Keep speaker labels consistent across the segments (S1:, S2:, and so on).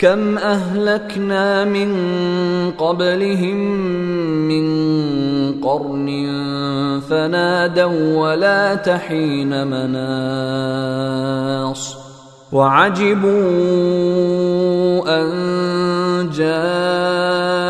S1: كم أهلكنا من قبلهم من قرن فنادوا ولا تحين مناص. وعجبوا أن جاءهم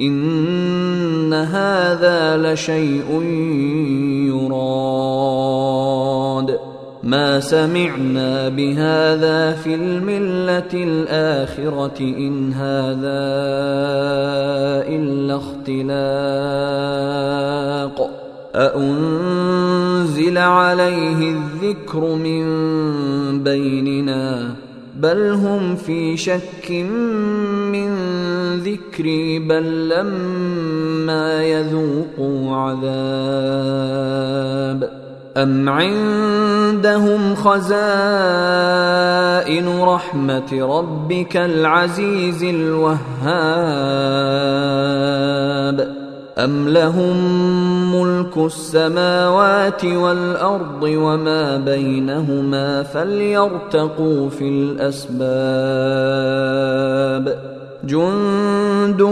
S1: إن هذا لشيء يراد. ما سمعنا بهذا في الملة الآخرة إن هذا إلا اختلاق. أأنزل عليه الذكر من بيننا بل هم في شك من ذكري بل لما يذوقوا عذاب. أم عندهم خزائن رحمة ربك العزيز الوهاب؟ أم لهم ملك السماوات والأرض وما بينهما فليرتقوا في الأسباب؟ جند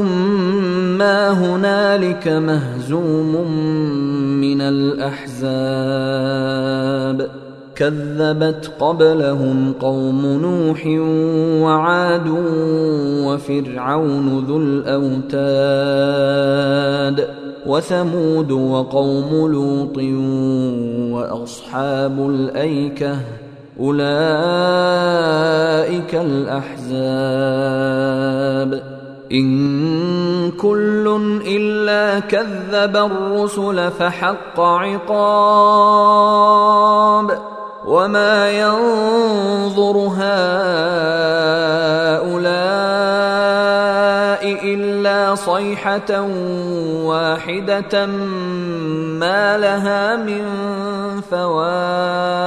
S1: ما هنالك مهزوم من الاحزاب كذبت قبلهم قوم نوح وعاد وفرعون ذو الاوتاد وثمود وقوم لوط واصحاب الايكه اولئك الاحزاب إن كل إلا كذب الرسل فحق عقاب وما ينظر هؤلاء إلا صيحة واحدة ما لها من فواق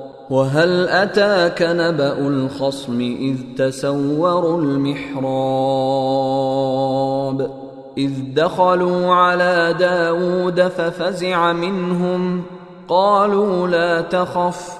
S1: وهل أتاك نبأ الخصم إذ تسوروا المحراب إذ دخلوا على داود ففزع منهم قالوا لا تخف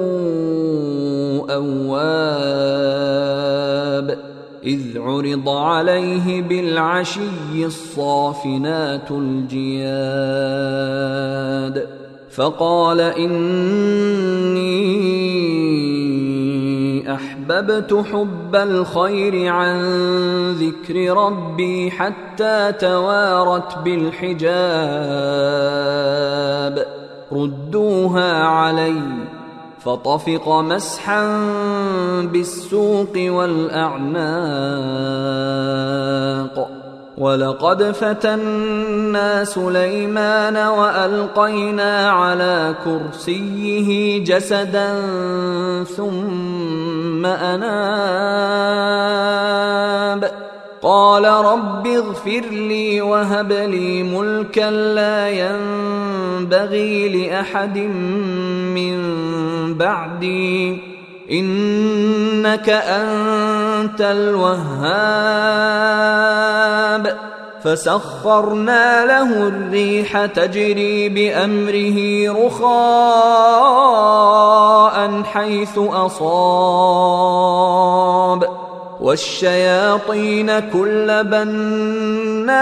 S1: أواب إذ عرض عليه بالعشي الصافنات الجياد فقال إني أحببت حب الخير عن ذكر ربي حتى توارت بالحجاب ردوها عليّ فطفق مسحا بالسوق والأعناق. ولقد فتنا سليمان وألقينا على كرسيه جسدا ثم أناب. قال رب اغفر لي وهب لي ملكا لا ينبغي لأحد من بعدي إنك أنت الوهاب. فسخرنا له الريح تجري بأمره رخاء حيث أصاب. والشياطين كل بناء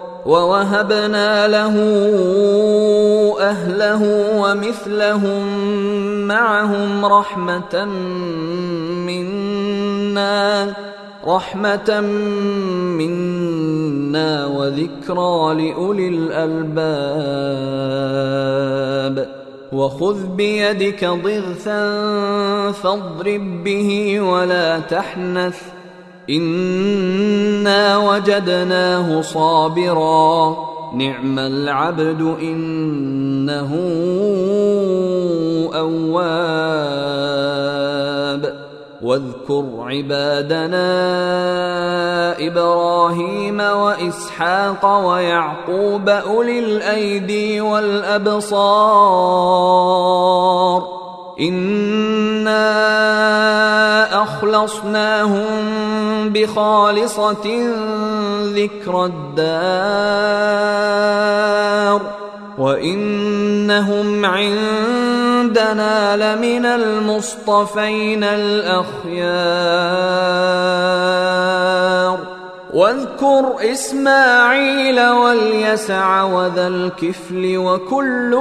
S1: ووهبنا له أهله ومثلهم معهم رحمة منا رحمة منا وذكرى لأولي الألباب. وخذ بيدك ضغثا فاضرب به ولا تحنث. انا وجدناه صابرا. نعم العبد انه اواب. واذكر عبادنا إبراهيم واسحاق ويعقوب اولي الايدي والابصار. انا اخلصناهم بخالصه ذكر الدار وانهم عندنا لمن المصطفين الاخيار واذكر إسماعيل واليسع وذا الكفل وكل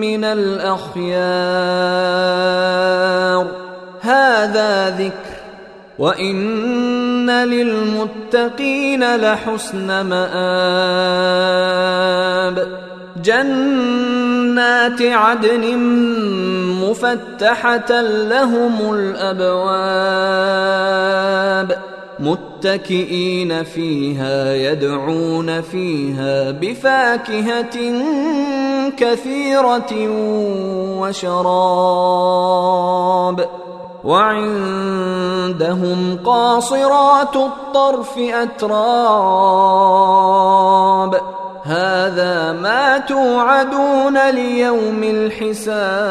S1: من الأخيار. هذا ذكر. وإن للمتقين لحسن مآب. جنات عدن مفتحة لهم الأبواب. متكئين فيها يدعون فيها بفاكهة كثيرة وشراب. وعندهم قاصرات الطرف أتراب. هذا ما توعدون ليوم الحساب.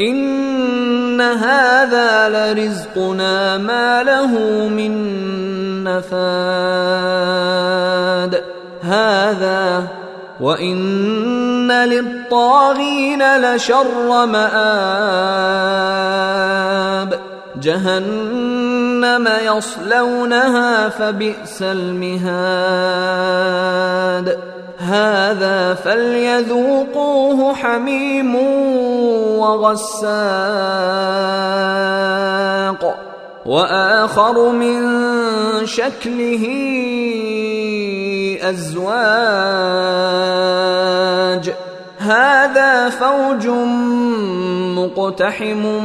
S1: إن هذا لرزقنا ما له من نفاد. هذا وإن للطاغين لشر مآب. جهنم يصلونها فبئس المهاد. هذا فليذوقوه حميم وغساق. وآخر من شكله أزواج. هذا فوج مقتحم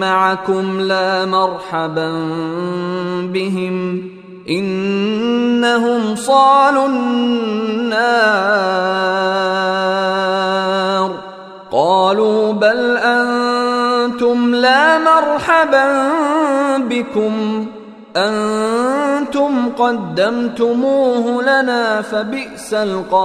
S1: معكم لا مرحبا بهم. إنهم صالوا النار. قالوا بل أنتم لا مرحبا بكم. أنتم قدمتموه لنا فبئس القرار.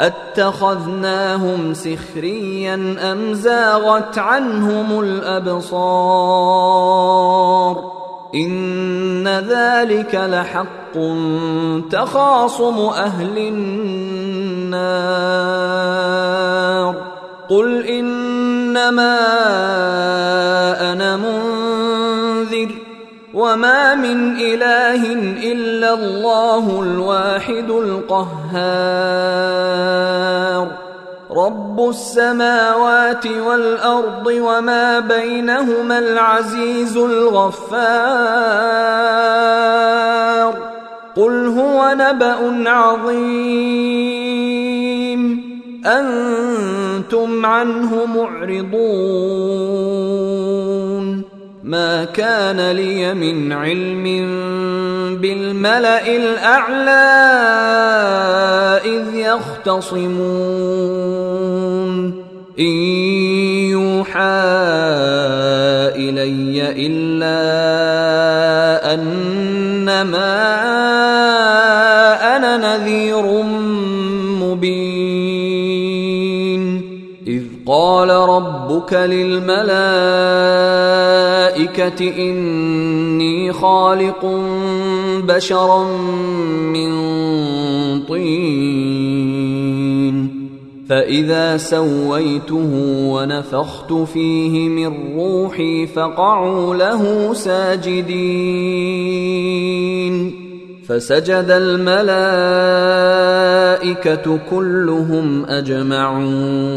S1: أتخذناهم سخريا أم زاغت عنهم الأبصار؟ إن ذلك لحق تخاصم أهل النار. قل إنما أنا منذر وما من اله الا الله الواحد القهار. رب السماوات والارض وما بينهما العزيز الغفار. قل هو نبا عظيم. أنتم عنه معرضون. ما كان لي من علم بالملأ الأعلى إذ يختصمون. إن يوحى إلي إلا أنما قال ربك للملائكة إني خالق بشرا من طين. فإذا سويته ونفخت فيه من روحي فقعوا له ساجدين. فسجد الملائكة كلهم أجمعون.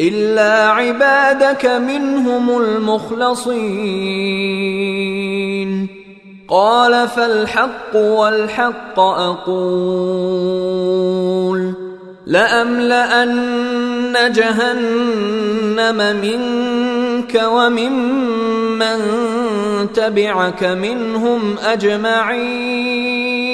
S1: إلا عبادك منهم المخلصين. قال فالحق والحق أقول لأملأن جهنم منك وممن تبعك منهم أجمعين.